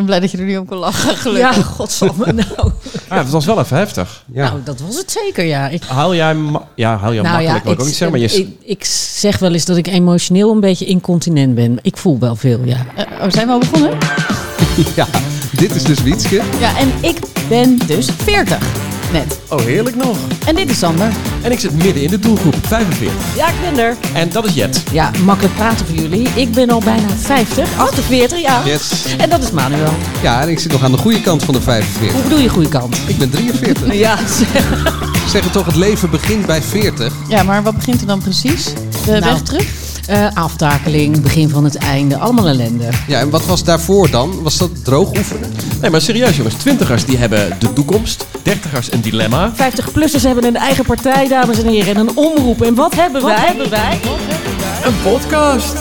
ben blij dat je er nu om kon lachen, Ja, gelukkig. godsamme. Nou, Ja, het was wel even heftig. Ja. nou, dat was het zeker, ja. Ik, Haal jij... ma- Ja, haal jij makkelijk, wil ik ook niet zeggen. Maar je... ik, ik zeg wel eens dat ik emotioneel een beetje incontinent ben. Ik voel wel veel, ja. Eh, oh, zijn we al begonnen? ja, dit is dus Wietske. Ja, en ik ben dus 40. Net. Oh, heerlijk nog. En dit is Sander. En ik zit midden in de doelgroep, 45. Ja, ik ben er. En dat is Jet. Ja, makkelijk praten voor jullie. Ik ben al bijna 50, 48, ja. Yes. En dat is Manuel. Ja, en ik zit nog aan de goede kant van de 45. Hoe bedoel je goede kant? Ik ben 43. Ja, Zeggen toch, het leven begint bij 40. Ja, maar wat begint er dan precies? De Nou. weg terug? Eh, aftakeling, begin van het einde, allemaal ellende. Ja, en wat was daarvoor dan? Was dat droog oefenen? Nee, maar serieus jongens. Twintigers die hebben de toekomst. Dertigers een dilemma. 50-plussers hebben een eigen partij, dames en heren, en een omroep. En wat hebben wij? hebben wij? Een podcast.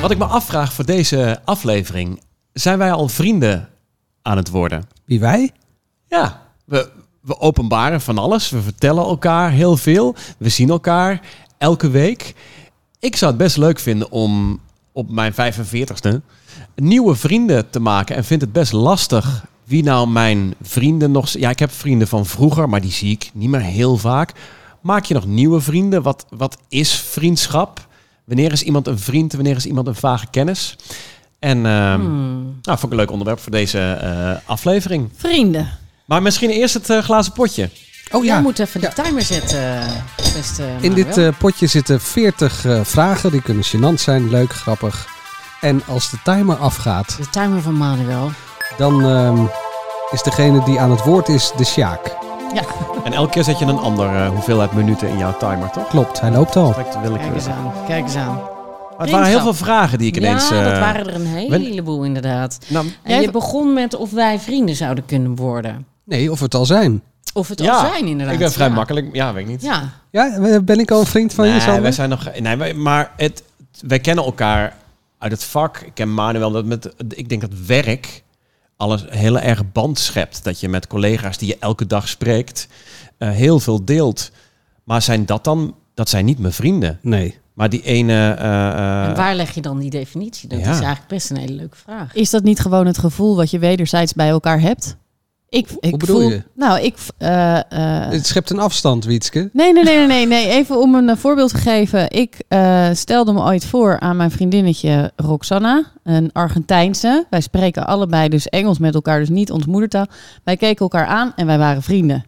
Wat ik me afvraag voor deze aflevering. Zijn wij al vrienden aan het worden? Wie wij? Ja, we, we openbaren van alles. We vertellen elkaar heel veel. We zien elkaar elke week. Ik zou het best leuk vinden om op mijn 45ste nieuwe vrienden te maken. En vind het best lastig wie nou mijn vrienden nog... Ja, ik heb vrienden van vroeger, maar die zie ik niet meer heel vaak. Maak je nog nieuwe vrienden? Wat, wat is vriendschap? Wanneer is iemand een vriend? Wanneer is iemand een vage kennis? En Hmm. nou, vond ik een leuk onderwerp voor deze eh, aflevering. Vrienden. Maar misschien eerst het eh, glazen potje. Oh Jij ja, moet even Ja. de timer zetten, beste in dit eh, potje zitten 40 eh, vragen. Die kunnen gênant zijn, leuk, grappig. En als de timer afgaat, De timer van Manuel. dan ehm, is degene die aan het woord is de Sjaak. En elke keer zet je een andere hoeveelheid minuten in jouw timer, toch? Klopt, hij loopt al. Kijk eens aan, kijk eens aan. Maar het waren heel veel vragen die ik ineens... ja, dat eh, waren er een heleboel inderdaad. nou, En Jij- je begon met of wij vrienden zouden kunnen worden. Nee, of we het al zijn. Of het Ja, al zijn inderdaad. ik ben vrij ja. makkelijk. Ja, weet ik niet. Ja, Ja, ben ik al een vriend van je, nee, Sander? wij zijn nog... Nee, wij- maar het, wij kennen elkaar uit het vak. Ik ken Manuel dat met... Ik denk dat werk alles heel erg band schept. Dat je met collega's die je elke dag spreekt... eh, heel veel deelt. Maar zijn dat dan... Dat zijn niet mijn vrienden. Nee. Maar die ene... eh, eh, en waar leg je dan die definitie? Dat ja. is eigenlijk best een hele leuke vraag. Is dat niet gewoon het gevoel wat je wederzijds bij elkaar hebt? Ik, ik Hoe bedoel voel, je? Nou, ik... eh, eh, Het schept een afstand, Wietske. Nee, nee, nee, nee, nee, nee. Even om een eh, voorbeeld te geven. Ik eh, stelde me ooit voor aan mijn vriendinnetje Roxana, een Argentijnse. Wij spreken allebei dus Engels met elkaar, dus niet ons moedertaal. Wij keken elkaar aan en wij waren vrienden.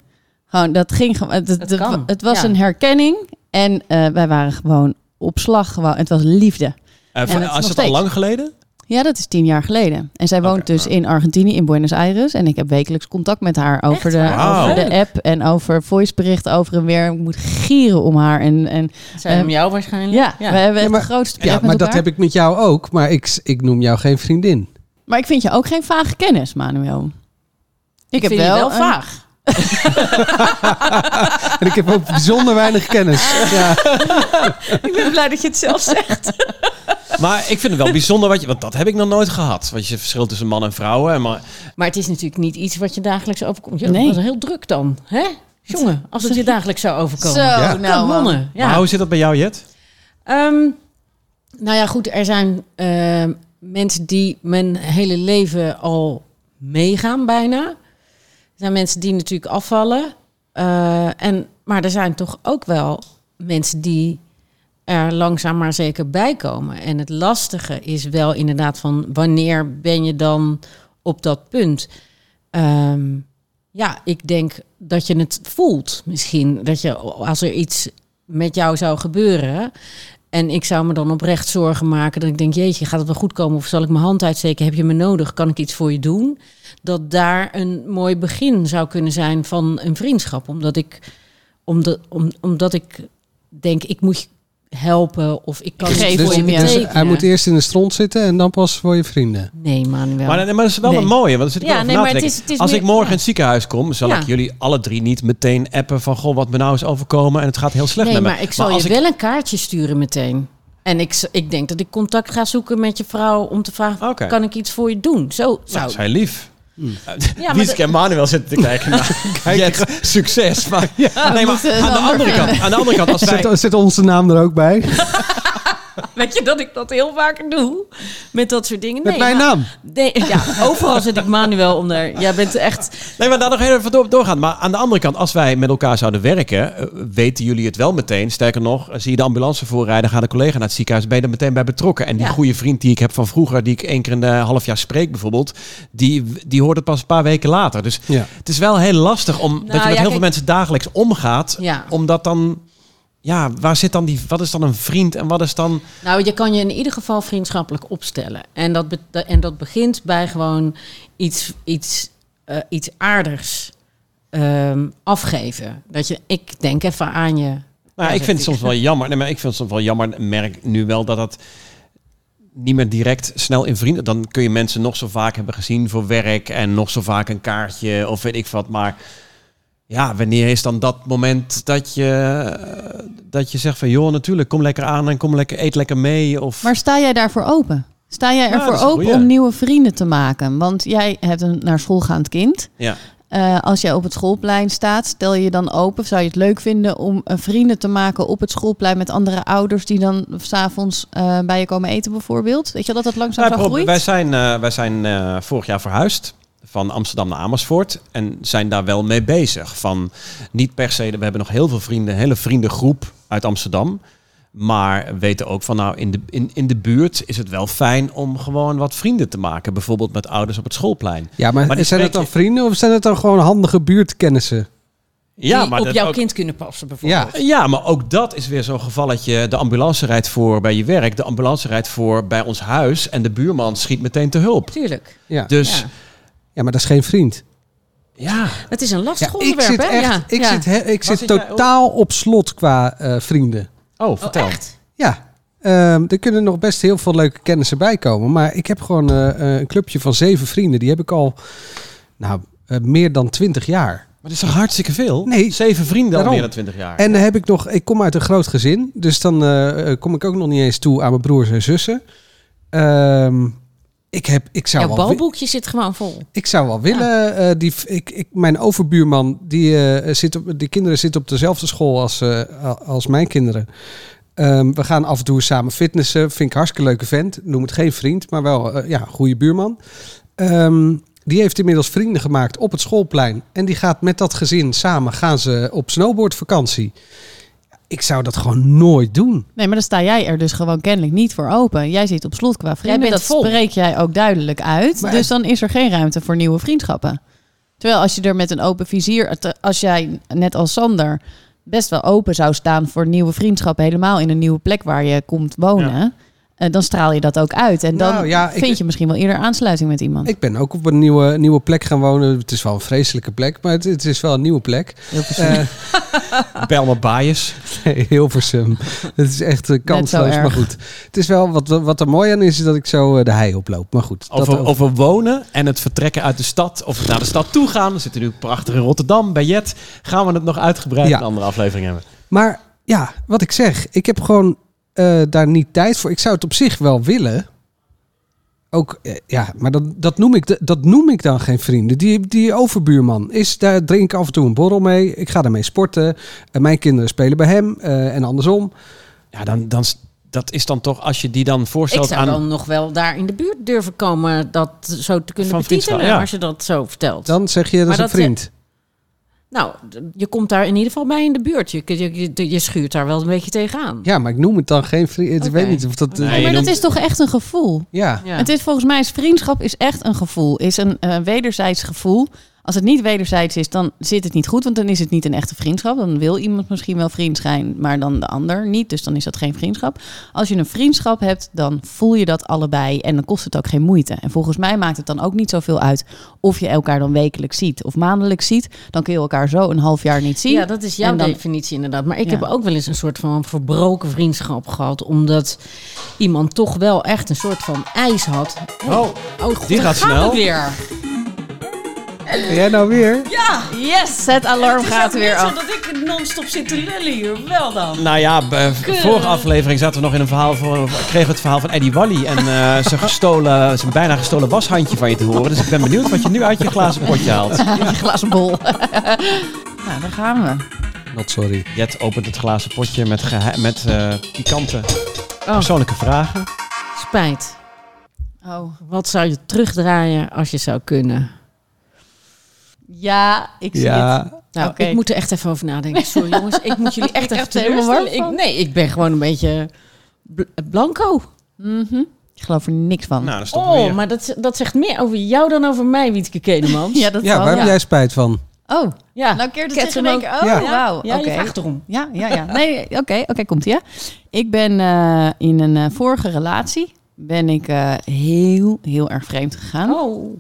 Gewoon, dat ging gewoon. Het, het, Het kan, het was ja. een herkenning en eh, wij waren gewoon op slag. Gewoon, het was liefde. en van- het is al lang geleden? Ja, dat is tien jaar geleden. En zij woont dus in Argentinië, in Buenos Aires. En ik heb wekelijks contact met haar over, de, over de app en over voiceberichten over en weer. Ik moet gieren om haar. En, en Zijn Ehm, om jou waarschijnlijk? ja, we hebben Ja, echt maar- de grootste Ja, maar dat heb ik met jou ook. Maar ik, ik noem jou geen vriendin. Maar ik vind je ook geen vage kennis, Manuel. Ik, heb vind je wel, wel een- vaag. En ik heb ook bijzonder weinig kennis. Ja. ik ben blij dat je het zelf zegt. Maar ik vind het wel bijzonder, wat je, want dat heb ik nog nooit gehad. Want je verschil tussen man en vrouwen. En maar, Maar het is natuurlijk niet iets wat je dagelijks overkomt. Je Nee. was heel druk dan, hè? Jongen, als het je dagelijks zou overkomen. Zo, Ja. nou man. Mannen, ja. maar hoe zit dat bij jou, Jet? Ehm, nou ja, goed, er zijn ehm, mensen die mijn hele leven al meegaan bijna. Er zijn mensen die natuurlijk afvallen. Eh, en, maar er zijn toch ook wel mensen die er langzaam maar zeker bij komen. En het lastige is wel inderdaad van wanneer ben je dan op dat punt? Ehm, ja, ik denk dat je het voelt misschien. Dat je als er iets met jou zou gebeuren. En ik zou me dan oprecht zorgen maken dat ik denk, jeetje, gaat het wel goed komen? Of zal ik mijn hand uitsteken? Heb je me nodig? Kan ik iets voor je doen? Dat daar een mooi begin zou kunnen zijn van een vriendschap. Omdat ik, omdat, om, omdat ik denk, ik moet helpen of ik kan Geef iets Dus, voor je dus hij moet eerst in de stront zitten en dan pas voor je vrienden. Nee, Manuel. Maar, maar dat is wel Nee. een mooie, want zit ik Ja, nee, na maar te het denken. is- het is Als meer- ik morgen ja. in het ziekenhuis kom, zal Ja. ik jullie alle drie niet meteen appen van... Goh, wat me nou is overkomen en het gaat heel slecht nee, met me. maar ik zal als je wel een kaartje sturen meteen. En ik, ik denk dat ik contact ga zoeken met je vrouw om te vragen, Oké. kan ik iets voor je doen? Zo, zou, dat is heel lief. Ja, Wieske en Manuel zitten te kijken naar Jet, succes. Maar, nee, maar aan de andere kant, aan de andere kant als wij... Zet, zet onze naam er ook bij. Weet je dat ik dat heel vaak doe? Met dat soort dingen. Met Nee, mijn maar- naam. Nee, ja, overal zit ik Manuel onder. Jij bent echt... Nee, maar daar nog even door, doorgaan. Maar aan de andere kant, als wij met elkaar zouden werken, eh, weten jullie het wel meteen. Sterker nog, zie je de ambulance voorrijden, gaat een collega naar het ziekenhuis, ben je er meteen bij betrokken. En die Ja. goede vriend die ik heb van vroeger, die ik één keer in een half jaar spreek bijvoorbeeld, die, die hoort het pas een paar weken later. Dus Ja. het is wel heel lastig om dat je met ja, heel veel mensen dagelijks omgaat, Ja. omdat dan, ja, waar zit dan die, wat is dan een vriend en wat is dan... Nou, je kan je in ieder geval vriendschappelijk opstellen. En dat, be- en dat begint bij gewoon iets, iets, eh, iets aardigs ehm, afgeven. Dat je, ik denk even aan je. Nou, Ja, ik vind het soms wel jammer. Nee, maar ik vind het soms wel jammer. Ik merk nu wel dat het niet meer direct snel in vrienden. Dan kun je mensen nog zo vaak hebben gezien voor werk en nog zo vaak een kaartje of weet ik wat. Maar ja, wanneer is dan dat moment dat je eh, dat je zegt van joh, natuurlijk, kom lekker aan en kom lekker, eet lekker mee. Of Maar sta jij daarvoor open? Sta jij dat ervoor open om nieuwe vrienden te maken? Want jij hebt een naar school gaand kind. ja. Eh, als jij op het schoolplein staat, stel je dan open? Zou je het leuk vinden om eh, vrienden te maken op het schoolplein met andere ouders die dan s'avonds eh bij je komen eten bijvoorbeeld? Weet je dat het langzaam probe- groeit? wij zijn, wij zijn vorig jaar verhuisd van Amsterdam naar Amersfoort en zijn daar wel mee bezig. Van niet per se, we hebben nog heel veel vrienden, een hele vriendengroep uit Amsterdam. Maar weten ook van nou, in de, in, in de buurt is het wel fijn om gewoon wat vrienden te maken. Bijvoorbeeld met ouders op het schoolplein. Ja, maar, Maar zijn het dan vrienden of zijn het dan gewoon handige buurtkennissen? Ja, die maar op jouw ook- kind kunnen passen bijvoorbeeld. Ja, maar ook dat is weer zo'n gevalletje. De ambulance rijdt voor bij je werk, de ambulance rijdt voor bij ons huis en de buurman schiet meteen te hulp. Tuurlijk. Ja. Dus Ja. Ja, maar dat is geen vriend. ja, Het is een lastig Ja, ik onderwerp, zit, hè? echt, ja. ik ja. zit, he- ik zit zit totaal op slot qua eh, vrienden. oh, Oh, vertel. echt? Ja, ehm, er kunnen nog best heel veel leuke kennissen bij komen. Maar ik heb gewoon eh, eh, een clubje van zeven vrienden. Die heb ik al nou, meer dan twintig jaar. Maar dat is toch hartstikke veel? Nee, Zeven vrienden al meer dan 20 jaar. En dan heb ik nog, ik kom uit een groot gezin. Dus dan kom ik ook nog niet eens toe aan mijn broers en zussen. Ehm, ik, heb, ik, zou Jouw balboekje zit gewoon vol. ik zou wel willen. eh, die, ik, ik, mijn overbuurman, die, eh, zit op, die kinderen zitten op dezelfde school als, eh, als mijn kinderen. Ehm, we gaan af en toe samen fitnessen. Vind ik hartstikke leuke vent. Noem het geen vriend, maar wel ja, goede buurman. Ehm, die heeft inmiddels vrienden gemaakt op het schoolplein. En die gaat met dat gezin samen gaan ze op snowboardvakantie. Ik zou dat gewoon nooit doen. Nee, maar dan sta jij er dus gewoon kennelijk niet voor open. Jij zit op slot qua vrienden. bent dat vol. spreek jij ook duidelijk uit. Maar- dus dan is er geen ruimte voor nieuwe vriendschappen. Terwijl als je er met een open vizier... Als jij, net als Sander, best wel open zou staan voor nieuwe vriendschappen... helemaal in een nieuwe plek waar je komt wonen... eh, dan straal je dat ook uit. En dan Nou, ja, ik- vind je misschien wel eerder aansluiting met iemand. Ik ben ook op een nieuwe, nieuwe plek gaan wonen. Het is wel een vreselijke plek, maar het, het is wel een nieuwe plek. Heel. Eh, Belma Bias. Nee, Hilversum. Het is echt uh, kansloos, maar goed. Het is wel, wat, wat er mooi aan is, is dat ik zo eh, de hei oploop. Maar goed. dat Over, over wonen en het vertrekken uit de stad. Of naar de stad toe gaan. We zitten nu prachtig in Rotterdam bij Jet. Gaan we het nog uitgebreid Ja. in een andere aflevering hebben. Maar ja, wat ik zeg, ik heb gewoon eh, daar niet tijd voor. Ik zou het op zich wel willen. Ook, eh, ja, maar dat, dat, noem ik, dat noem ik dan geen vrienden. Die, die overbuurman is, daar drink ik af en toe een borrel mee. Ik ga daarmee sporten. En mijn kinderen spelen bij hem eh, en andersom. Ja, dan, dan, dat is dan toch, als je die dan Ik voorstelt zou aan... dan nog wel daar in de buurt durven komen dat zo te kunnen betitelen, ja. als je dat zo vertelt. Dan zeg je dat Maar is een dat, eh, vriend. Nou, je komt daar in ieder geval bij in de buurt. Je, je, je, je schuurt daar wel een beetje tegenaan. Ja, maar ik noem het dan geen vriend. Ik weet niet of dat... Nee, je maar dat noemt- is toch echt een gevoel? ja. Ja. Het is volgens mij, is vriendschap is echt een gevoel. Is een eh, wederzijds gevoel. Als het niet wederzijds is, dan zit het niet goed. Want dan is het niet een echte vriendschap. Dan wil iemand misschien wel vriend zijn, maar dan de ander niet. Dus dan is dat geen vriendschap. Als je een vriendschap hebt, dan voel je dat allebei. En dan kost het ook geen moeite. En volgens mij maakt het dan ook niet zoveel uit of je elkaar dan wekelijks ziet of maandelijks ziet. Dan kun je elkaar zo een half jaar niet zien. Ja, dat is jouw dan- definitie inderdaad. Maar ik Ja. heb ook wel eens een soort van verbroken vriendschap gehad. Omdat iemand toch wel echt een soort van ijs had. Oh, Oh, god, Die gaat gaan we snel. weer. Ben jij nou weer? Ja, Yes, het alarm het gaat weer af. dat ik non-stop zit te lullen hier. Wel dan. nou ja, vorige aflevering zaten we nog in een verhaal van... kregen we het verhaal van Eddie Wally en eh zijn, gestolen, zijn bijna gestolen washandje van je te horen. Dus ik ben benieuwd wat je nu uit je glazen potje haalt. Je glazen bol. nou, daar gaan we. Not sorry. Jet opent het glazen potje met, met eh, pikante Oh, Persoonlijke vragen. spijt. Oh. Wat zou je terugdraaien als je zou kunnen? Ja, ik zie het. Ja, Nou, Oké. ik moet er echt even over nadenken. Sorry jongens, ik moet jullie echt even teleurstellen. Ik, nee, ik ben gewoon een beetje bl- blanco. Mhm. Ik geloof er niks van. Nou, dat is toch Oh, maar dat, dat zegt meer over jou dan over mij, Wietke Kedemans. ja, dat ja waar heb ja. jij spijt van? Oh, ja. nou keert het zich in één keer. Oh, Ja. wauw. ja Oké. je vraagt erom. Ja, ja, ja. Nee, oké, oké, komt ie. Ik ben eh, in een eh, vorige relatie ben ik eh, heel, heel erg vreemd gegaan. Oh.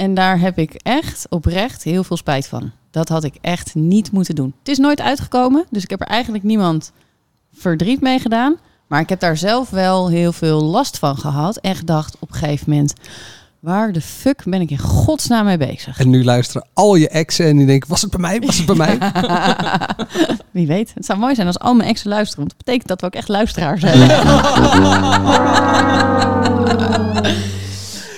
En daar heb ik echt oprecht heel veel spijt van. Dat had ik echt niet moeten doen. Het is nooit uitgekomen, dus ik heb er eigenlijk niemand verdriet mee gedaan. Maar ik heb daar zelf wel heel veel last van gehad. En gedacht op een gegeven moment, waar de fuck ben ik in godsnaam mee bezig? En nu luisteren al je exen en die denken, was het bij mij? Was het bij mij? Wie weet. Het zou mooi zijn als al mijn exen luisteren. Want dat betekent dat we ook echt luisteraars zijn.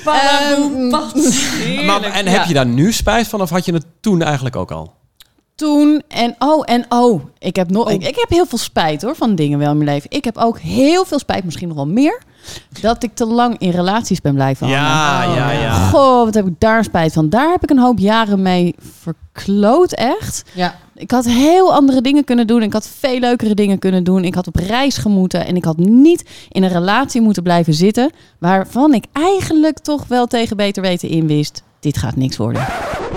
Ehm, Maar, en heb je daar nu spijt van of had je het toen eigenlijk ook al? toen en oh en oh. Ik heb, nog, ik, ik heb heel veel spijt hoor van dingen wel in mijn leven. Ik heb ook heel veel spijt, misschien nog wel meer, dat ik te lang in relaties ben blijven hangen. Ja, ja, ja. Goh, wat heb ik daar spijt van. Daar heb ik een hoop jaren mee verkloot, echt. Ja. Ik had heel andere dingen kunnen doen. Ik had veel leukere dingen kunnen doen. Ik had op reis gemoeten. En ik had niet in een relatie moeten blijven zitten. Waarvan ik eigenlijk toch wel tegen beter weten in wist. Dit gaat niks worden.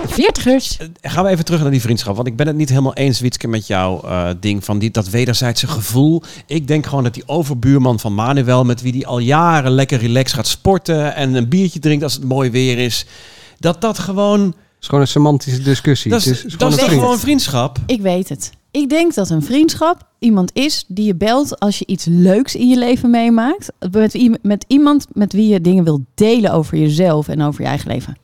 Veertigers. Gaan we even terug naar die vriendschap. Want ik ben het niet helemaal eens, Wietske, met jouw eh, ding van die, dat wederzijdse gevoel. Ik denk gewoon dat die overbuurman van Manuel, met wie die al jaren lekker relaxed gaat sporten en een biertje drinkt als het mooi weer is, dat dat gewoon, Het is gewoon een semantische discussie. dat is, het is, dat gewoon is een toch vriend. gewoon vriendschap? Ik weet het. Ik denk dat een vriendschap iemand is die je belt als je iets leuks in je leven meemaakt. Met, met iemand met wie je dingen wil delen over jezelf en over je eigen leven.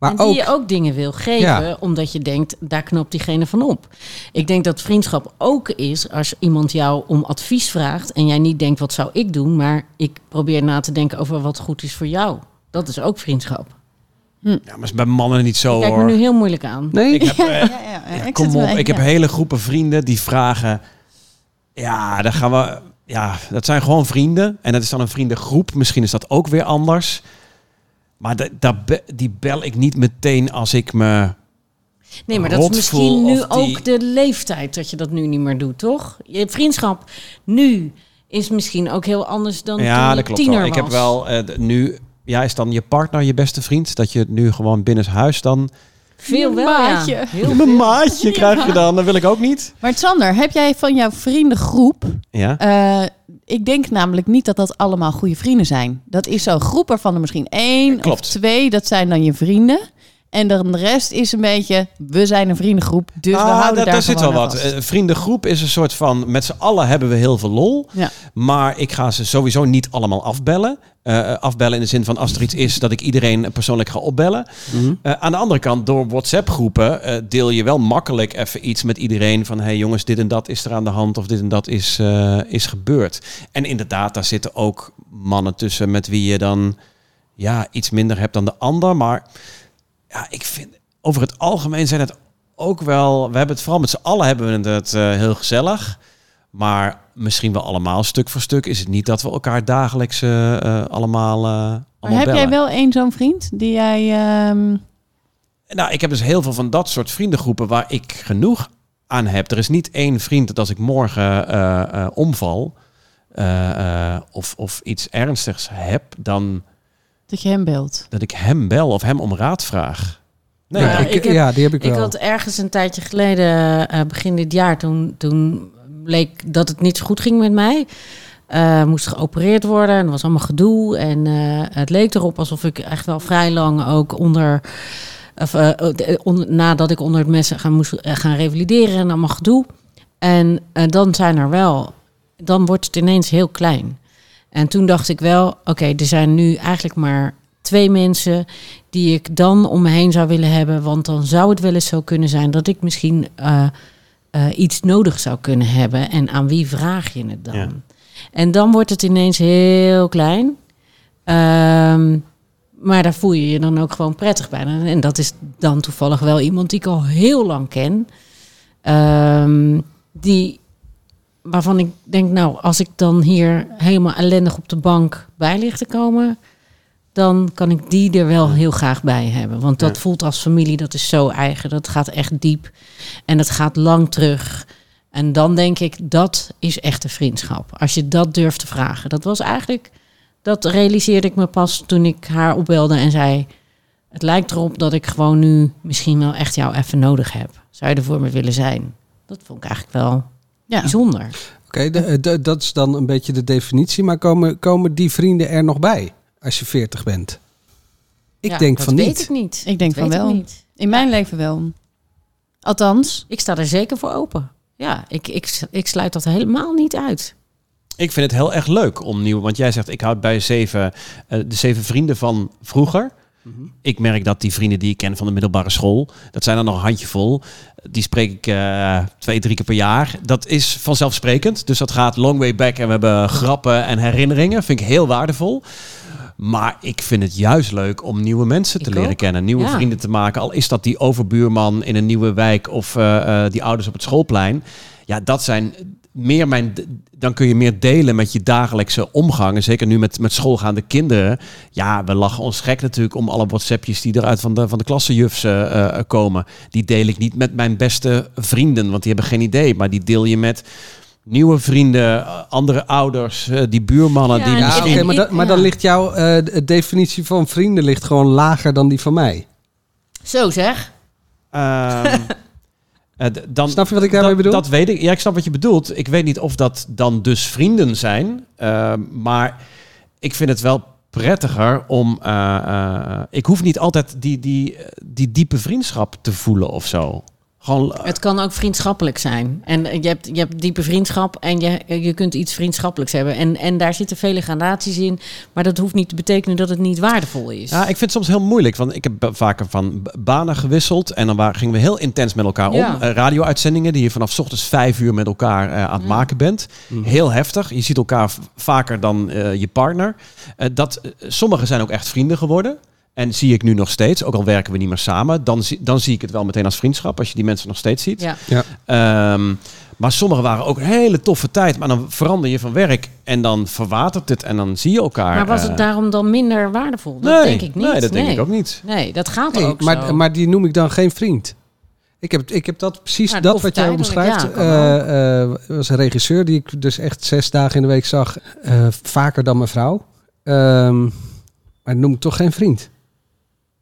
Maar en die ook, je ook dingen wil geven, Ja. omdat je denkt, daar knopt diegene van op. Ik denk dat vriendschap ook is als iemand jou om advies vraagt en jij niet denkt, wat zou ik doen, maar ik probeer na te denken over wat goed is voor jou. Dat is ook vriendschap. Ja, maar is bij mannen niet zo Kijk me hoor. nu heel moeilijk aan. nee, Ik heb, eh, ja, ja, Ja, kom op, ik heb hele groepen vrienden die vragen. Ja, dan gaan we. Ja, dat zijn gewoon vrienden. En dat is dan een vriendengroep. Misschien is dat ook weer anders. Maar die bel ik niet meteen als ik me. Nee, maar dat is misschien nu die- ook de leeftijd dat je dat nu niet meer doet, toch? Je vriendschap nu is misschien ook heel anders dan ja, toen je dat klopt tiener wel. Ik heb wel eh, nu. Ja, is dan je partner je beste vriend? Dat je het nu gewoon binnen huis dan. Veel wel, maatje. ja. Heel Mijn maatje krijg je dan. Dat wil ik ook niet. Maar Sander, heb jij van jouw vriendengroep... Ja. eh, ik denk namelijk niet dat dat allemaal goede vrienden zijn. Dat is zo'n groep waarvan er misschien één of Klopt. twee... dat zijn dan je vrienden. En dan de rest is een beetje... we zijn een vriendengroep, dus we Nou, houden daar, daar daar zit wel wat. vast. Eh, vriendengroep is een soort van. Met z'n allen hebben we heel veel lol. Ja. Maar ik ga ze sowieso niet allemaal afbellen. Eh, afbellen in de zin van als er iets is dat ik iedereen persoonlijk ga opbellen. Mhm. Eh, aan de andere kant, door WhatsApp-groepen eh, deel je wel makkelijk even iets met iedereen van hey jongens, dit en dat is er aan de hand of dit en dat is, eh, is gebeurd. En inderdaad, daar zitten ook mannen tussen met wie je dan ja, iets minder hebt dan de ander. Maar ja, ik vind over het algemeen zijn het ook wel. We hebben het vooral met z'n allen hebben we het eh, heel gezellig. Maar misschien wel allemaal stuk voor stuk is het niet dat we elkaar dagelijks eh, eh, allemaal, allemaal Maar heb bellen. jij wel één zo'n vriend die jij... ehm, Nou, ik heb dus heel veel van dat soort vriendengroepen waar ik genoeg aan heb. Er is niet één vriend dat als ik morgen omval of, of iets ernstigs heb, dan dat je hem belt? dat ik hem bel of hem om raad vraag. Nee, Ja, ik, ik heb- ja, die heb ik Ik wel. had ergens een tijdje geleden, eh, begin dit jaar, toen, toen bleek dat het niet zo goed ging met mij. Eh, moest geopereerd worden en er was allemaal gedoe. En eh, het leek erop alsof ik echt wel vrij lang ook onder. Of, on- nadat ik onder het mes gaan, moest gaan revalideren en allemaal gedoe. En eh, dan zijn er wel. Dan wordt het ineens heel klein. En toen dacht ik wel, oké, er zijn nu eigenlijk maar twee mensen die ik dan om me heen zou willen hebben. Want dan zou het wel eens zo kunnen zijn dat ik misschien eh, eh, iets nodig zou kunnen hebben. En aan wie vraag je het dan? Ja. En dan wordt het ineens heel klein. Ehm, maar daar voel je je dan ook gewoon prettig bij. En dat is dan toevallig wel iemand die ik al heel lang ken. Ehm, die waarvan ik denk, nou, als ik dan hier helemaal ellendig op de bank bij lig te komen, dan kan ik die er wel heel graag bij hebben. Want dat Ja. voelt als familie, dat is zo eigen. Dat gaat echt diep en dat gaat lang terug. En dan denk ik, dat is echte vriendschap. Als je dat durft te vragen. Dat was eigenlijk, dat realiseerde ik me pas toen ik haar opbelde en zei... Het lijkt erop dat ik gewoon nu misschien wel echt jou even nodig heb. Zou je er voor me willen zijn? Dat vond ik eigenlijk wel Ja. bijzonder. Oké, de- de- dat is dan een beetje de definitie. Maar komen, komen die vrienden er nog bij als je 40 bent? Ik Ja, denk dat van weet niet. ik niet. Ik denk Dat van weet ik wel. niet. In mijn leven wel. Althans, Ik sta er zeker voor open. Ja, ik, ik, ik sluit dat helemaal niet uit. Ik vind het heel erg leuk om nieuw, want jij zegt ik houd bij zeven, eh, de zeven vrienden van vroeger. Ik merk dat die vrienden die ik ken van de middelbare school, dat zijn er nog een handjevol. Die spreek ik eh, twee, drie keer per jaar. Dat is vanzelfsprekend. Dus dat gaat long way back en we hebben grappen en herinneringen. Vind ik heel waardevol. Maar ik vind het juist leuk om nieuwe mensen te Ik leren ook. kennen, nieuwe Ja. vrienden te maken. Al is dat die overbuurman in een nieuwe wijk of eh, eh, die ouders op het schoolplein. Ja, dat zijn meer mijn. Dan kun je meer delen met je dagelijkse omgang. En zeker nu met, met schoolgaande kinderen. Ja, we lachen ons gek natuurlijk om alle WhatsAppjes die eruit van de, van de klassenjufs eh, eh, komen. Die deel ik niet met mijn beste vrienden, want die hebben geen idee. Maar die deel je met nieuwe vrienden, eh, andere ouders, die buurmannen. Ja, die Ja, misschien... maar, maar dan ligt jouw eh, de definitie van vrienden ligt gewoon lager dan die van mij. Zo zeg. Ehm, eh, d- dan, Snap je wat ik daarmee bedoel? Dat weet ik. Ja, ik snap wat je bedoelt. Ik weet niet of dat dan dus vrienden zijn. Ehm, maar ik vind het wel prettiger om... eh, eh, ik hoef niet altijd die, die, die diepe vriendschap te voelen of zo. Gewoon... eh, Het kan ook vriendschappelijk zijn. En je hebt, je hebt diepe vriendschap en je, je kunt iets vriendschappelijks hebben. En, en daar zitten vele gradaties in. Maar dat hoeft niet te betekenen dat het niet waardevol is. Ja, ik vind het soms heel moeilijk. Want ik heb vaker van banen gewisseld. En dan wa- gingen we heel intens met elkaar Ja. om. Eh, radio-uitzendingen die je vanaf 's ochtends vijf uur met elkaar eh, aan het maken bent. Heel heftig. Je ziet elkaar v- vaker dan eh, je partner. Eh, dat, sommigen zijn ook echt vrienden geworden. En zie ik nu nog steeds, ook al werken we niet meer samen, dan, zie- dan zie ik het wel meteen als vriendschap, als je die mensen nog steeds ziet. Ja. Ehm, maar sommigen waren ook een hele toffe tijd, maar dan verander je van werk en dan verwatert het en dan zie je elkaar. Maar was eh, het daarom dan minder waardevol? Dat nee, denk ik niet. Nee, dat denk ik ook niet. Nee, dat gaat Nee, ook maar, zo. maar die noem ik dan geen vriend. Ik heb, ik heb dat precies Nou, dat wat jij omschrijft. ja, eh, eh, was een regisseur die ik dus echt zes dagen in de week zag. eh, vaker dan mijn vrouw. Ehm, maar noem ik toch geen vriend.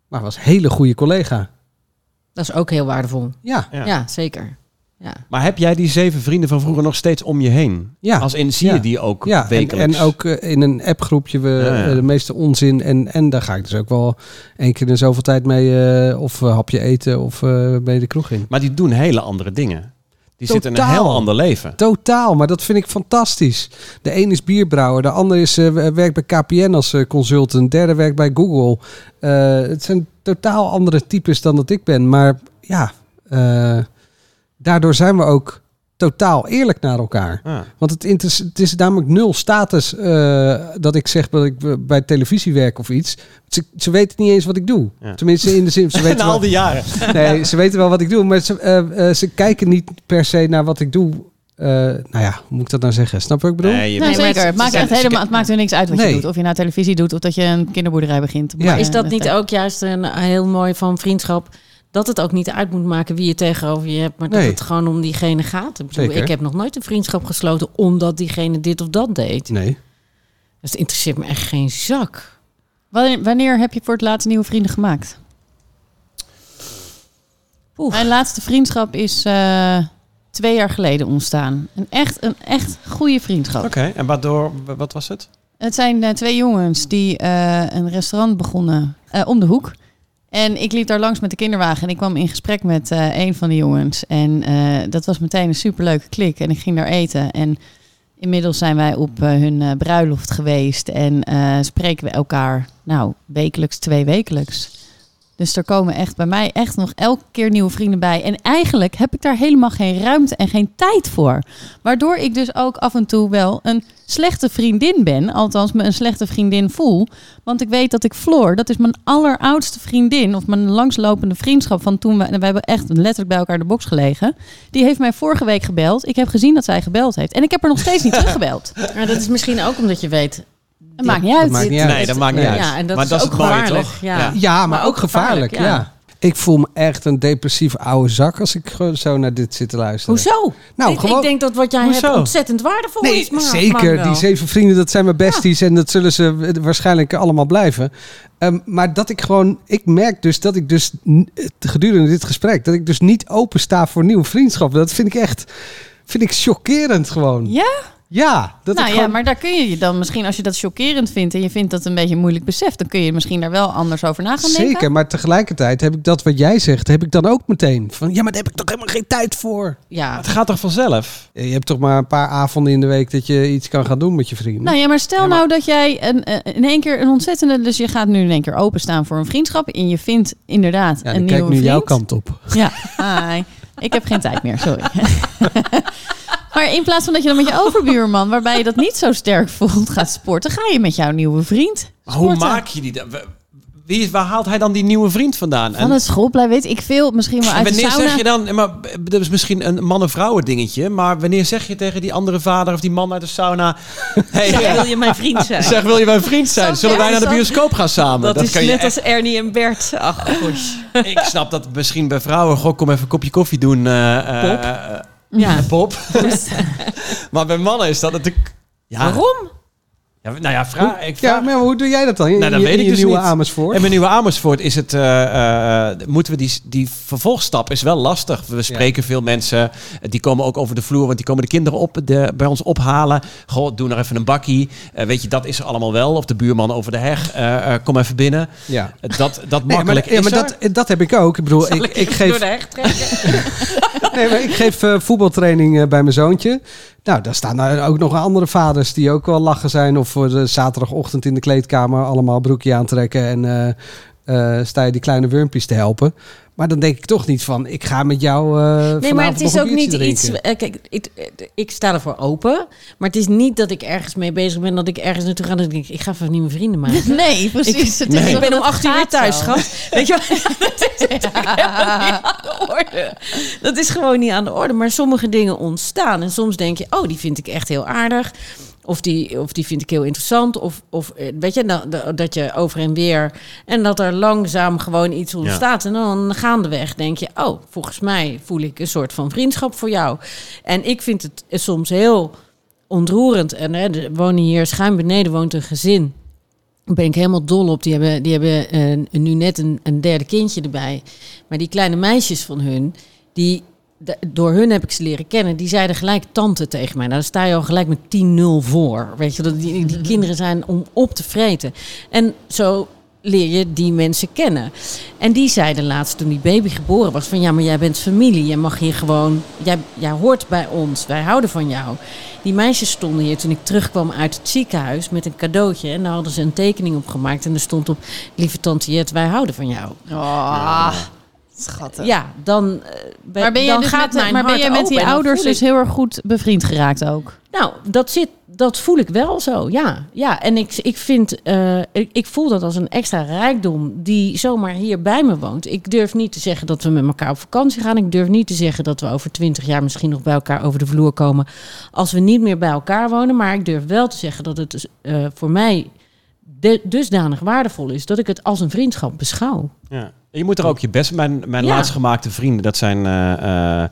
Maar was een hele goede collega. Dat is ook heel waardevol. Ja, Ja. Ja, zeker. Ja. Maar heb jij die zeven vrienden van vroeger nog steeds om je heen? ja. Als in, zie Ja. je die ook Ja, en, wekelijks? en ook eh, in een appgroepje we Ja, ja. eh, de meeste onzin. En, en daar ga ik dus ook wel één keer in zoveel tijd mee eh, of hapje eten of eh bij de kroeg in. Maar die doen hele andere dingen. Die zitten in een heel ander leven. Totaal, maar dat vind ik fantastisch. De een is bierbrouwer, de ander is, eh, werkt bij KPN als eh, consultant, de derde werkt bij Google. Eh, het zijn totaal andere types dan dat ik ben. Maar ja, daardoor zijn we ook totaal eerlijk naar elkaar. Ah. Want het, inter- het is namelijk nul status eh, dat ik zeg dat ik bij televisie werk of iets. Ze, ze weten niet eens wat ik doe. Ja. Tenminste, in de zin, ze weten Na wel, al die jaren. nee, ze weten wel wat ik doe, maar ze, eh, eh, ze kijken niet per se naar wat ik doe. Eh, nou ja, hoe moet ik dat nou zeggen? Snap je wat ik bedoel? Nee, zeker. het- maakt, echt helemaal, het maakt er niks uit wat Nee. je doet. Of je nou televisie doet of dat je een kinderboerderij begint. Ja. Maar, Is dat niet ook juist een heel mooi van vriendschap? Dat het ook niet uit moet maken wie je tegenover je hebt, maar dat Nee. het gewoon om diegene gaat. Ik, bedoel, ik heb nog nooit een vriendschap gesloten omdat diegene dit of dat deed. Nee. Dus het interesseert me echt geen zak. Wanneer, wanneer heb je voor het laatst nieuwe vrienden gemaakt? Oef. Mijn laatste vriendschap is eh, twee jaar geleden ontstaan. Een echt, een echt goede vriendschap. Oké, en waardoor, wat was het? Het zijn eh, twee jongens die eh, een restaurant begonnen eh, om de hoek. En ik liep daar langs met de kinderwagen en ik kwam in gesprek met eh, een van de jongens. En eh, dat was meteen een superleuke klik. En ik ging daar eten. En inmiddels zijn wij op eh, hun bruiloft geweest. En spreken we elkaar, nou, wekelijks, twee wekelijks. Dus er komen echt bij mij echt nog elke keer nieuwe vrienden bij. En eigenlijk heb ik daar helemaal geen ruimte en geen tijd voor. Waardoor ik dus ook af en toe wel een slechte vriendin ben. Althans, me een slechte vriendin voel. Want ik weet dat ik Floor, dat is mijn alleroudste vriendin. Of mijn langslopende vriendschap van toen we... We hebben echt letterlijk bij elkaar de box gelegen. Die heeft mij vorige week gebeld. Ik heb gezien dat zij gebeld heeft. En ik heb er nog steeds niet teruggebeld. Maar dat is misschien ook omdat je weet... Het maakt niet uit. maakt niet uit. Nee, dat maakt niet Nee. uit. Ja, en dat maar is dat is ook het mooie, gevaarlijk, toch? ja. Ja, maar, Maar ook ook gevaarlijk. gevaarlijk, ja. Ik voel me echt een depressief oude zak als ik zo naar dit zit te luisteren. Hoezo? Nou, ik, gewoon- ik denk dat wat jij Hoezo? hebt ontzettend waardevol Nee, is. Maar, zeker. maar die zeven vrienden, dat zijn mijn besties. En dat zullen ze waarschijnlijk allemaal blijven. Ehm, maar dat ik gewoon... Ik merk dus dat ik dus gedurende dit gesprek... dat ik dus niet open sta voor nieuwe vriendschappen. Dat vind ik echt... Vind ik chockerend gewoon. Ja? Ja. Dat nou ik ja, gewoon- maar daar kun je je dan misschien, als je dat chockerend vindt en je vindt dat een beetje moeilijk besef, dan kun je misschien daar wel anders over na gaan denken. Zeker, maar tegelijkertijd heb ik dat wat jij zegt, heb ik dan ook meteen. Van ja, maar daar heb ik toch helemaal geen tijd voor. Ja, Het gaat toch vanzelf? Je hebt toch maar een paar avonden in de week dat je iets kan gaan doen met je vrienden. Nou ja, maar stel Ja, maar- nou dat jij een, eh, in één keer een ontzettende... Dus je gaat nu in één keer openstaan voor een vriendschap. En je vindt inderdaad ja, een dan nieuwe kijk nu vriend. jouw kant op. Ja, hi. Ik heb geen tijd meer, sorry. maar in plaats van dat je dan met je overbuurman... waarbij je dat niet zo sterk voelt, gaat sporten... ga je met jouw nieuwe vriend Maar hoe sporten. maak je die dan? Wie, waar haalt hij dan die nieuwe vriend vandaan? Van het schoolplein weet ik veel. Misschien wel uit de wanneer sauna. zeg je dan, maar dat is misschien een mannen-vrouwen dingetje, maar wanneer zeg je tegen die andere vader of die man uit de sauna, hey, Ja, eh, wil je mijn vriend zijn? zeg wil je mijn vriend zijn? Zullen wij naar de bioscoop gaan samen? dat, is kan je net als Ernie en Bert. Ach, gosh. Ik snap dat misschien bij vrouwen, goh, kom even een kopje koffie doen. eh, ja. pop. maar bij mannen is dat natuurlijk... Ja, Waarom? Ja, nou ja, vraag, ik Ja, vraag, maar hoe doe jij dat dan? In, Nou, dat in je- weet in ik dus nieuwe niet. Amersfoort? En bij Nieuwe Amersfoort is het, eh, eh, moeten we die, die vervolgstap is wel lastig. We spreken veel mensen, eh, die komen ook over de vloer, want die komen de kinderen op, de, bij ons ophalen. Goh, doe nog even een bakkie. Eh, weet je, dat is er allemaal wel. Of de buurman over de heg, eh, eh, kom even binnen. Ja. Eh, Dat, dat Nee, makkelijk maar, ja, maar is er. dat, dat heb ik ook. Ik bedoel, ik, ik, geef, Door de heg trekken. nee, maar ik geef eh, voetbaltraining eh, bij mijn zoontje. Nou, daar staan ook nog andere vaders die ook wel lachen zijn. Of voor de zaterdagochtend in de kleedkamer allemaal broekje aantrekken. En eh, sta je die kleine wurmpjes te helpen. Maar dan denk ik toch niet van, ik ga met jou eh Nee, maar het is ook niet iets. Kijk, ik, ik sta ervoor open. Maar het is niet dat ik ergens mee bezig ben. Dat ik ergens naartoe ga. Dat ik denk, ik ga even nieuwe vrienden maken. Nee, precies. Het is Nee. toch- Ik ben om acht uur thuis, schat. Weet je wel? Dat is natuurlijk helemaal niet aan de orde. Dat is gewoon niet aan de orde. Maar sommige dingen ontstaan. En soms denk je, oh, die vind ik echt heel aardig. Of die, of die vind ik heel interessant. Of, of eh, weet je, nou, dat- je over en weer. En dat er langzaam gewoon iets ontstaat. En dan gaandeweg denk je, oh, volgens mij voel ik een soort van vriendschap voor jou. En ik vind het soms heel ontroerend. En hè, er wonen hier schuin beneden woont een gezin. Daar ben ik helemaal dol op. Die hebben, die hebben eh, nu net een, een derde kindje erbij. Maar die kleine meisjes van hun, die, de- door hun heb ik ze leren kennen. Die zeiden gelijk tante tegen mij. Nou, dan sta je al gelijk met 10-0 voor. Weet je, dat die, die kinderen zijn om op te vreten. En zo leer je die mensen kennen. En die zeiden laatst toen die baby geboren was van ja, maar jij bent familie. Jij mag hier gewoon, jij, jij hoort bij ons. Wij houden van jou. Die meisjes stonden hier toen ik terugkwam uit het ziekenhuis met een cadeautje. En daar hadden ze een tekening op gemaakt. En er stond op, lieve tante Jet, wij houden van jou. Oh, schattig. Ja, dan, eh, ben, Maar ben jij, dan dus gaat met, mijn maar ben jij met die ouders dus ik- heel erg goed bevriend geraakt ook? Nou, dat, zit, dat voel ik wel zo, ja. ja en ik, ik, vind, eh, ik, ik voel dat als een extra rijkdom die zomaar hier bij me woont. Ik durf niet te zeggen dat we met elkaar op vakantie gaan. Ik durf niet te zeggen dat we over twintig jaar misschien nog bij elkaar over de vloer komen. Als we niet meer bij elkaar wonen. Maar ik durf wel te zeggen dat het eh, voor mij de- dusdanig waardevol is dat ik het als een vriendschap beschouw. Ja. Je moet er ook je best. Mijn, mijn Ja. laatst gemaakte vrienden, dat zijn eh, eh,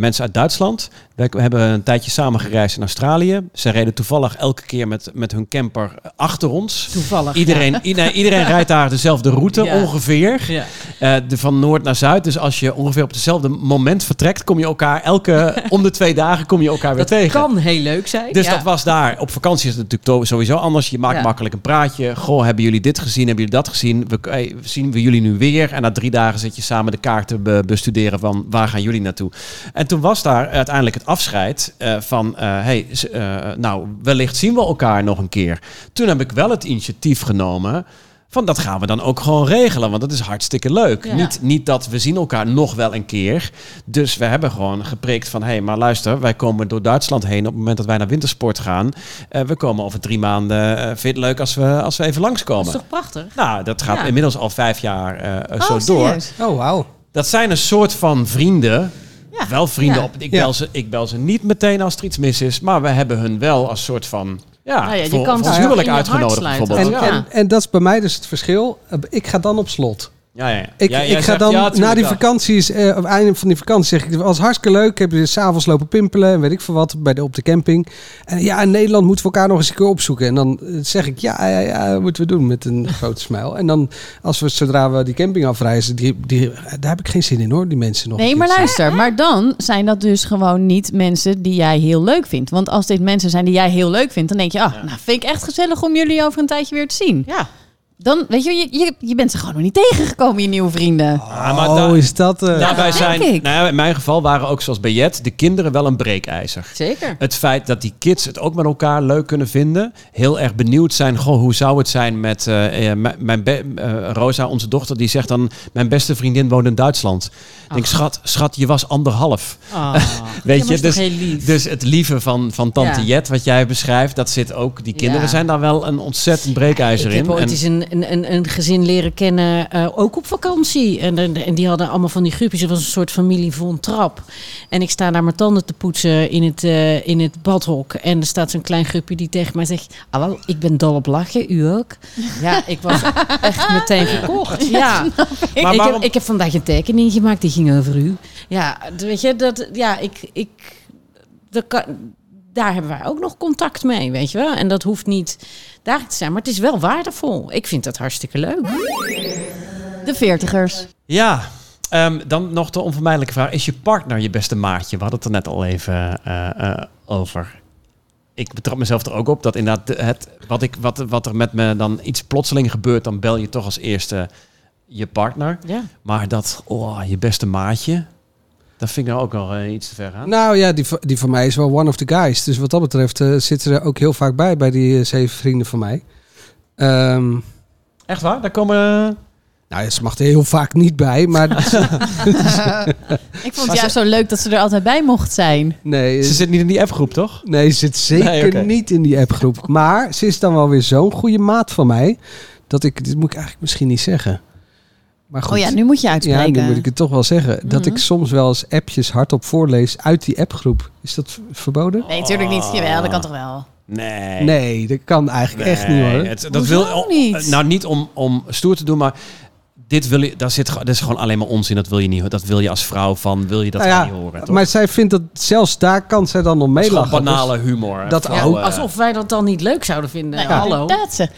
mensen uit Duitsland. We hebben een tijdje samen gereisd in Australië. Ze reden toevallig elke keer met, met hun camper achter ons. Toevallig. Iedereen, i- nee, iedereen rijdt daar dezelfde route Ja. ongeveer. Ja. Eh, de, van noord naar zuid. Dus als je ongeveer op hetzelfde moment vertrekt, kom je elkaar elke om de twee dagen kom je elkaar weer Dat tegen. kan heel leuk zijn. Dus dat was daar. Op vakantie is het natuurlijk sowieso anders. Je maakt makkelijk een praatje. Goh, hebben jullie dit gezien? Hebben jullie dat gezien? We, hey, zien we jullie nu weer? En na drie dagen zit je samen de kaarten be- bestuderen van waar gaan jullie naartoe? En toen was daar uiteindelijk het afscheid eh, van, eh, hey, eh, nou, wellicht zien we elkaar nog een keer. Toen heb ik wel het initiatief genomen van dat gaan we dan ook gewoon regelen, want dat is hartstikke leuk. Ja. Niet, niet dat we zien elkaar nog wel een keer. Dus we hebben gewoon gepreekt van, hé, hey, maar luister, wij komen door Duitsland heen op het moment dat wij naar wintersport gaan. Eh, we komen over drie maanden. Eh, vind je het leuk als we, als we even Dat langskomen? is toch prachtig? Nou, dat gaat Ja. inmiddels al vijf jaar eh, Oh, zo door. serieus? Oh, wauw. Dat zijn een soort van vrienden. Ja. Wel vrienden Ja. op. Ik Ja. bel, ze, ik bel ze niet meteen als er iets mis is. Maar we hebben hun wel als soort van. Ja, Nou ja, je voor, kan voor huwelijk uitgenodigd bijvoorbeeld. En, Ja. en, en dat is bij mij dus het verschil. Ik ga dan op slot. Ja, ja. Ik, Ja, jij ik ga zegt, dan ja, na die vakanties, eh, op het einde van die vakantie zeg ik, het was hartstikke leuk. Ik heb je s'avonds lopen pimpelen en weet ik veel wat bij de, op de camping. En ja, in Nederland moeten we elkaar nog eens een keer opzoeken. En dan eh, zeg ik, ja, ja, ja, dat moeten we doen met een grote smile. En dan, als we, zodra we die camping afreizen, die, die, daar heb ik geen zin in hoor, die mensen nog. Nee, maar luister. Maar dan zijn dat dus gewoon niet mensen die jij heel leuk vindt. Want als dit mensen zijn die jij heel leuk vindt, dan denk je, ah, nou vind ik echt gezellig om jullie over een tijdje weer te zien. Ja. Dan, weet je, je, je, je bent ze gewoon nog niet tegengekomen, je nieuwe vrienden. Ah, maar oh, is dat... eh, daarbij zijn, ik. nou ja, in mijn geval waren ook zoals bij Jet, de kinderen wel een breekijzer. Zeker. Het feit dat die kids het ook met elkaar leuk kunnen vinden. Heel erg benieuwd zijn. Goh, hoe zou het zijn met eh, eh, mijn- mijn be- eh, Rosa, onze dochter, die zegt dan: Mijn beste vriendin woont in Duitsland. Ik denk, schat, schat, je was anderhalf. Ah. Weet je, dus, heel lief. dus het lieve van, van Tante Ja. Jet, wat jij beschrijft, dat zit ook. Die kinderen Ja. zijn daar wel een ontzettend breekijzer Ik heb in. ooit En- eens een, een, een, een gezin leren kennen, eh, ook op vakantie. En, en, en die hadden allemaal van die groepjes. Het was een soort familie von trap. En ik sta daar mijn tanden te poetsen in het, eh, in het badhok. En er staat zo'n klein groepje die tegen mij zegt... Ah, wel, ik ben dol op lachen, u ook? Ja, ik was echt meteen verkocht. Ja. Maar ik, heb, ik heb vandaag een tekening gemaakt, die ging over u. Ja, weet je, dat, ja, ik, ik, dat kan, daar hebben wij ook nog contact mee, weet je wel. En dat hoeft niet dagelijks te zijn, maar het is wel waardevol. Ik vind dat hartstikke leuk. De veertigers. Ja, ehm, dan nog de onvermijdelijke vraag. Is je partner je beste maatje? We hadden het er net al even eh, eh, over. Ik betrap mezelf er ook op dat inderdaad de- het, wat, ik, wat, wat er met me dan iets plotseling gebeurt, dan bel je toch als eerste je partner. Ja. Maar dat, oh, je beste maatje, dat vind ik nou ook wel eh, iets te ver gaan. Nou ja, die, van- die van mij is wel one of the guys. Dus wat dat betreft eh, zitten ze er ook heel vaak bij, bij die eh, zeven vrienden van mij. Ehm, Echt waar? Daar komen... nou ja, ze mag er heel vaak niet bij, maar Ik vond het juist zo leuk dat ze er altijd bij mocht zijn. nee, Ze zit niet in die appgroep, toch? nee, ze zit zeker Nee, niet in die appgroep. Maar ze is dan wel weer zo'n goede maat van mij, dat ik, dit moet ik eigenlijk misschien niet zeggen. Maar goed. Oh ja, nu moet je Ja, uitspreken. nu moet ik het toch wel zeggen. Dat Mhm. ik soms wel eens appjes hardop voorlees uit die appgroep. Is dat verboden? Nee, natuurlijk niet. Jawel, dat kan toch wel. Nee. Nee, dat kan eigenlijk echt niet hoor. Het, dat Hoezo wil, niet? Nou, niet om, om stoer te doen, maar dit wil je, daar zit, dat is gewoon alleen maar onzin. Dat wil je niet. Dat wil je als vrouw van, wil je dat Nou ja, niet horen. toch? Maar zij vindt dat zelfs daar kan zij dan nog Het is gewoon meelachen. banale humor. Dat eh, Alsof wij dat dan niet leuk zouden vinden. Nee, Hallo. inderdaad, ze.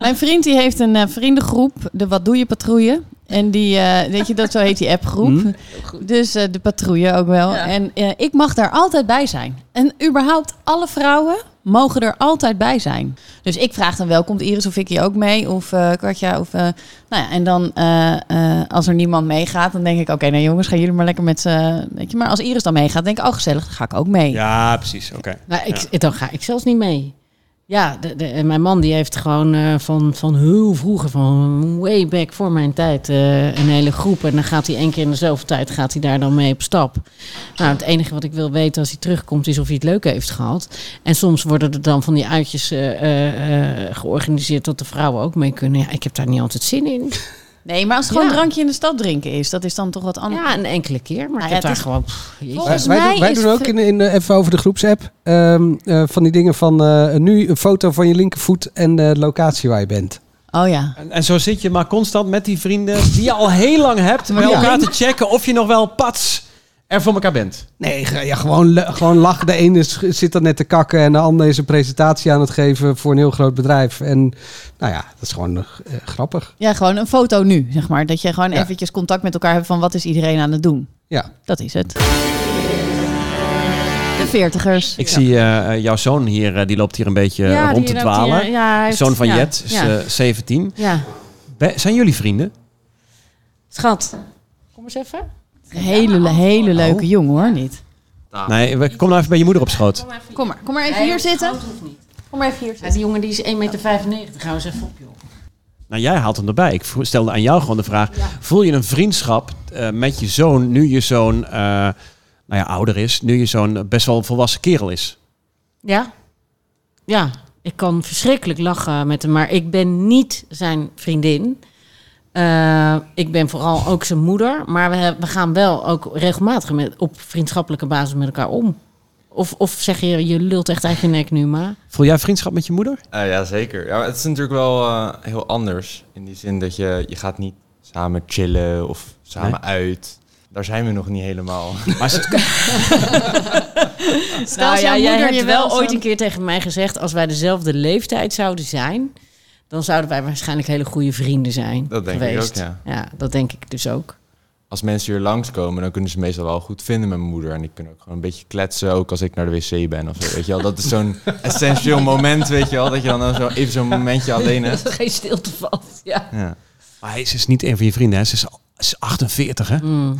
Mijn vriend die heeft een eh, vriendengroep, de Wat Doe Je Patrouille. En die, eh, weet je, dat zo heet die appgroep. Hm. Dus eh, de patrouille ook wel. Ja. En ik mag daar altijd bij zijn. En überhaupt alle vrouwen mogen er altijd bij zijn. Dus ik vraag dan wel, komt Iris of Vicky ook mee? Of eh Katja? Of, eh, nou ja, en dan eh, eh, als er niemand meegaat, dan denk ik... Oké, nou jongens, gaan jullie maar lekker met z'n... Weet je, maar als Iris dan meegaat, denk ik... Oh, gezellig, dan ga ik ook mee. Ja, precies. Oké. Nou, ik, dan ga ik zelfs niet mee. Ja, de, mijn man die heeft gewoon eh, van, van heel vroeger, van way back voor mijn tijd, eh, een hele groep. En dan gaat hij één keer in de zoveel tijd gaat hij daar dan mee op stap. Nou, het enige wat ik wil weten als hij terugkomt is of hij het leuk heeft gehad. En soms worden er dan van die uitjes eh, georganiseerd dat de vrouwen ook mee kunnen. Ja, ik heb daar niet altijd zin in. Nee, maar als het gewoon een drankje in de stad drinken is, dat is dan toch wat anders. Ja, een enkele keer, maar Nou ik ja, heb daar gewoon... Volgens wij, mij doen, wij is doen ook in, in, eh, even over de groepsapp ehm, eh, van die dingen van eh, nu een foto van je linkervoet en de locatie waar je bent. Oh ja. En, en zo zit je maar constant met die vrienden die je al heel lang hebt, Maar bij ja. elkaar te checken of je nog wel pats er voor elkaar bent. Nee, ja, gewoon, gewoon lachen. De ene is- zit dan net te kakken en de ander is een presentatie aan het geven voor een heel groot bedrijf. En nou ja, dat is gewoon eh, grappig. Ja, gewoon een foto nu, zeg maar. Dat je gewoon Ja. eventjes contact met elkaar hebt van wat is iedereen aan het doen. Ja. Dat is het. De veertigers. Ik zie eh, eh, jouw zoon hier, die loopt hier een beetje rond te dwalen. hier- ja, hij heeft- zoon van ja, Jet is ja. eh, 17. ja. Be- zijn jullie vrienden? Schat, kom eens even. Een hele, hele leuke jongen hoor, niet. Nee, we- kom nou even bij je moeder op schoot. Kom maar, kom maar even hier zitten. Kom maar even hier Ja, die jongen die is 1,95 meter. Gaan we eens even op, joh. Nou, jij haalt hem erbij. Ik stelde aan jou gewoon de vraag: voel je een vriendschap eh, met je zoon nu je zoon eh, nou ja, ouder is, nu je zoon best wel een volwassen kerel is? Ja. Ja, ik kan verschrikkelijk lachen met hem, maar ik ben niet zijn vriendin. Eh, ik ben vooral ook zijn moeder, maar we, we gaan wel ook regelmatig met, op vriendschappelijke basis met elkaar om. Of, of zeg je, je lult echt uit je nek nu, maar... Voel jij vriendschap met je moeder? Eh, ja, zeker. Ja, het is natuurlijk wel eh, heel anders. In die zin dat je, je gaat niet samen chillen of samen uit. Daar zijn we nog niet helemaal. Maar Stel Nou ja, jouw jij moeder hebt je wel wel ooit een keer tegen mij gezegd... als wij dezelfde leeftijd zouden zijn... dan zouden wij waarschijnlijk hele goede vrienden zijn Dat denk ik geweest. ook, ja. Ja, dat denk ik dus ook. Als mensen hier langskomen, dan kunnen ze meestal wel goed vinden met mijn moeder. En die kunnen ook gewoon een beetje kletsen, ook als ik naar de wc ben of zo. Weet je wel, dat is zo'n essentieel moment, weet je wel. Dat je dan zo even zo'n momentje alleen hebt. Dat er geen stilte valt, ja. Ja. maar hij is dus niet een van je vrienden, hè? Ze is, is 48, hè? Mm.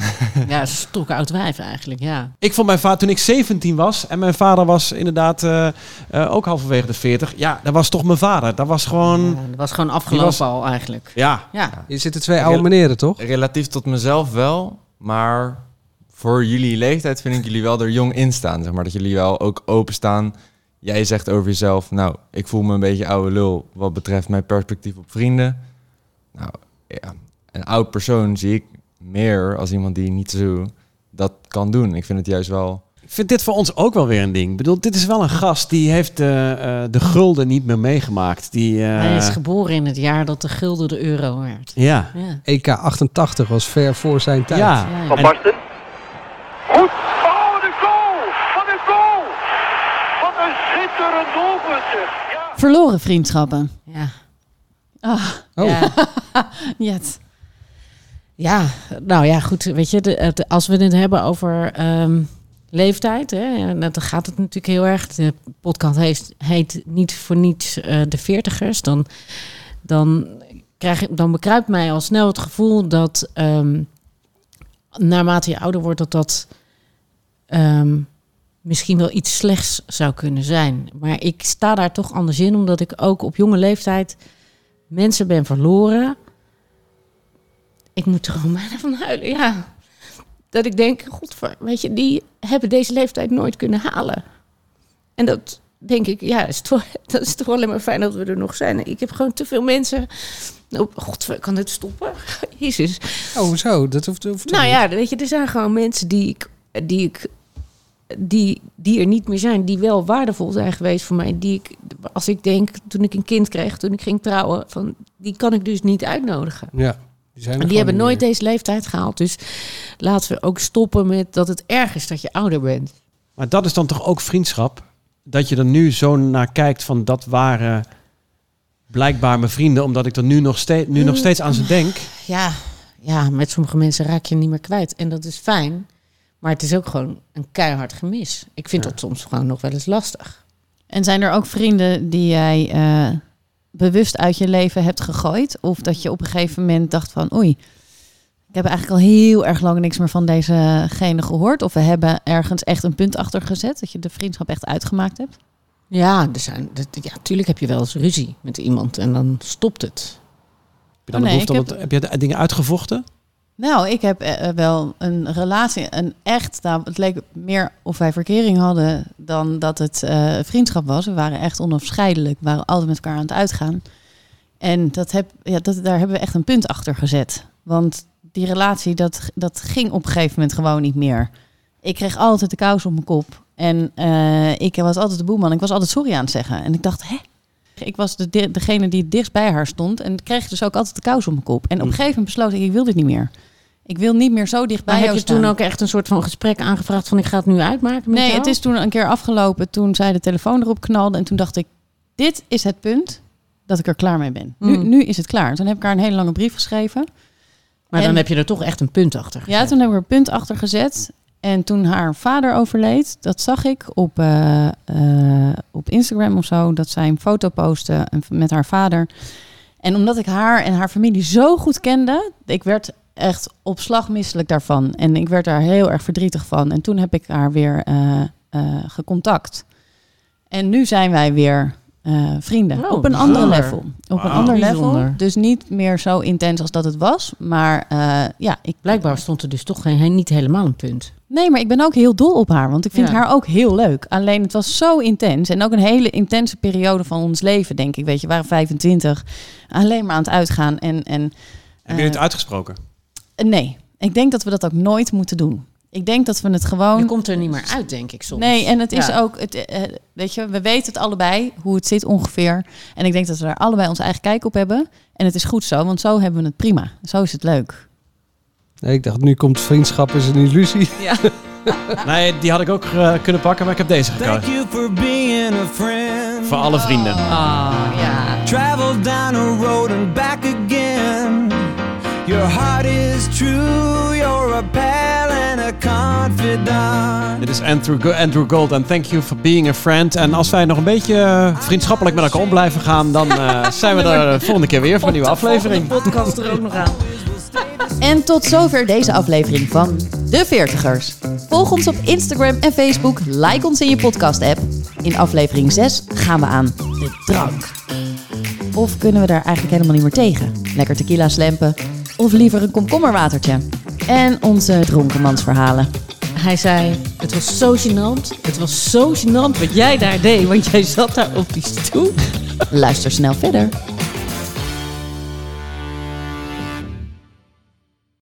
Ja, stok oud wijf eigenlijk, ja. Ik vond mijn vader toen ik 17 was en mijn vader was inderdaad eh, eh, ook halverwege de 40. Ja, dat was toch mijn vader. Dat was gewoon. Ja, dat was gewoon afgelopen was- al eigenlijk. Ja, Ja, Je zitten twee oude meneren, toch? Relatief tot mezelf wel, maar voor jullie leeftijd vind ik jullie wel er jong in staan. Zeg maar dat jullie wel ook openstaan. Jij zegt over jezelf, nou, ik voel me een beetje oude lul wat betreft mijn perspectief op vrienden. Nou, ja, een oud persoon zie ik meer als iemand die niet zo dat kan doen. Ik vind het juist wel... ik vind dit voor ons ook wel weer een ding. Ik bedoel, dit is wel een gast die heeft eh, eh, de gulden niet meer meegemaakt. Die, eh, hij is geboren in het jaar dat de gulden de euro werd. ja. Ja. EK 88 was ver voor zijn tijd. Ja. Ja, ja. Van En- Basten. Goed. Oh, de goal! Wat een goal! Wat een schitterend doelpunt, zeg. Verloren vriendschappen. Ja. Ah, Oh. Ja. Ja, nou ja, goed. Weet je, de, als we het hebben over ehm, leeftijd, hè, en dan gaat het natuurlijk heel erg. De podcast heet, niet voor niets eh, de veertigers. Dan, dan, krijg, dan bekruipt mij al snel het gevoel dat ehm, naarmate je ouder wordt, dat dat ehm, misschien wel iets slechts zou kunnen zijn. Maar ik sta daar toch anders in, omdat ik ook op jonge leeftijd mensen ben verloren ik moet er gewoon bijna van huilen, ja. Dat ik denk, god, weet je, die hebben deze leeftijd nooit kunnen halen. En dat denk ik, ja, is toch, dat is toch alleen maar fijn dat we er nog zijn. Ik heb gewoon te veel mensen. Oh, god, kan dit stoppen? Jezus. Oh, zo. Dat hoeft, hoeft Nou ja, weet je, er zijn gewoon mensen die ik, die ik, die, die er niet meer zijn, die wel waardevol zijn geweest voor mij. Die ik, als ik denk, toen ik een kind kreeg, toen ik ging trouwen, van, die kan ik dus niet uitnodigen. Ja. Die, die hebben nooit meer. deze leeftijd gehaald. Dus laten we ook stoppen met dat het erg is dat je ouder bent. Maar dat is dan toch ook vriendschap? Dat je er nu zo naar kijkt van dat waren blijkbaar mijn vrienden, omdat ik er nu nog, steeds nu nog steeds aan ze denk. Ja, ja, met sommige mensen raak je niet meer kwijt. En dat is fijn. Maar het is ook gewoon een keihard gemis. Ik vind dat soms gewoon nog wel eens lastig. En zijn er ook vrienden die jij eh, bewust uit je leven hebt gegooid? Of dat je op een gegeven moment dacht van oei, ik heb eigenlijk al heel erg lang niks meer van dezegene gehoord. Of we hebben ergens echt een punt achter gezet, dat je de vriendschap echt uitgemaakt hebt. Ja, er zijn, dat, ja, tuurlijk heb je wel eens ruzie met iemand en dan stopt het. Heb je, dan Oh, nee, het- heb je de dingen uitgevochten? Nou, ik heb eh, eh, wel een relatie, een echt, nou, het leek meer of wij verkering hadden dan dat het eh, vriendschap was. We waren echt onafscheidelijk, we waren altijd met elkaar aan het uitgaan. En dat heb, ja, dat, daar hebben we echt een punt achter gezet. Want die relatie, dat, dat ging op een gegeven moment gewoon niet meer. Ik kreeg altijd de kous op mijn kop. En ik was altijd de boeman. Ik was altijd sorry aan het zeggen. En ik dacht, hè? Ik was de, de- degene die het dichtst bij haar stond. En kreeg dus ook altijd de kous op mijn kop. En op een gegeven moment besloot ik, ik wil dit niet meer. Ik wil niet meer zo dicht bij Maar heb jou je toen ook echt een soort van gesprek aangevraagd van ik ga het nu uitmaken met Nee, jou? het is toen een keer afgelopen toen zij de telefoon erop knalde. En toen dacht ik, dit is het punt dat ik er klaar mee ben. Nu, Mm. nu is het klaar. Toen heb ik haar een hele lange brief geschreven. Maar en- dan heb je er toch echt een punt achter Ja, toen hebben we er een punt achter gezet. En toen haar vader overleed, dat zag ik op, eh, eh, op Instagram of zo, dat zij een foto postte met haar vader. En omdat ik haar en haar familie zo goed kende, ik werd echt op slag misselijk daarvan. En ik werd daar heel erg verdrietig van. En toen heb ik haar weer eh, eh, gecontact. En nu zijn wij weer eh, vrienden. Oh, op een ander bijzonder. level. Op een ander level. Dus niet meer zo intens als dat het was. Maar eh, ja, ik, Blijkbaar stond er dus toch geen, niet helemaal een punt. nee, maar ik ben ook heel dol op haar. Want ik vind Ja. haar ook heel leuk. Alleen het was zo intens. En ook een hele intense periode van ons leven, denk ik. Weet je, we waren 25. Alleen maar aan het uitgaan. En, en Hebben jullie het uitgesproken? Eh, nee, ik denk dat we dat ook nooit moeten doen. Ik denk dat we het gewoon... Je komt er niet meer uit, denk ik soms. Nee, en het is Ja. ook, het, eh, weet je, we weten het allebei hoe het zit ongeveer. En ik denk dat we daar allebei onze eigen kijk op hebben. En het is goed zo, want zo hebben we het prima. Zo is het leuk. Nee, ik dacht, nu komt vriendschap is een illusie. Nee, die had ik ook eh, kunnen pakken, maar ik heb deze Thank gekozen. you for being a friend. Voor alle vrienden. Ah, ja. Travel down a road and back again. Your heart is true, you're a pal and a confidant. Dit is Andrew, Andrew Gold en thank you for being a friend. En als wij nog een beetje eh, vriendschappelijk met elkaar om blijven gaan, dan eh, zijn we er de volgende keer weer voor een nieuwe aflevering. podcast er ook nog aan. En tot zover deze aflevering van De Veertigers. Volg ons op Instagram en Facebook. Like ons in je podcast-app. In aflevering 6 gaan we aan de drank. Of kunnen we daar eigenlijk helemaal niet meer tegen? Lekker tequila slempen. Of liever een komkommerwatertje. En onze dronkenmansverhalen. Hij zei, het was zo gênant. Het was zo gênant wat jij daar deed. Want jij zat daar op die stoel. Luister snel verder.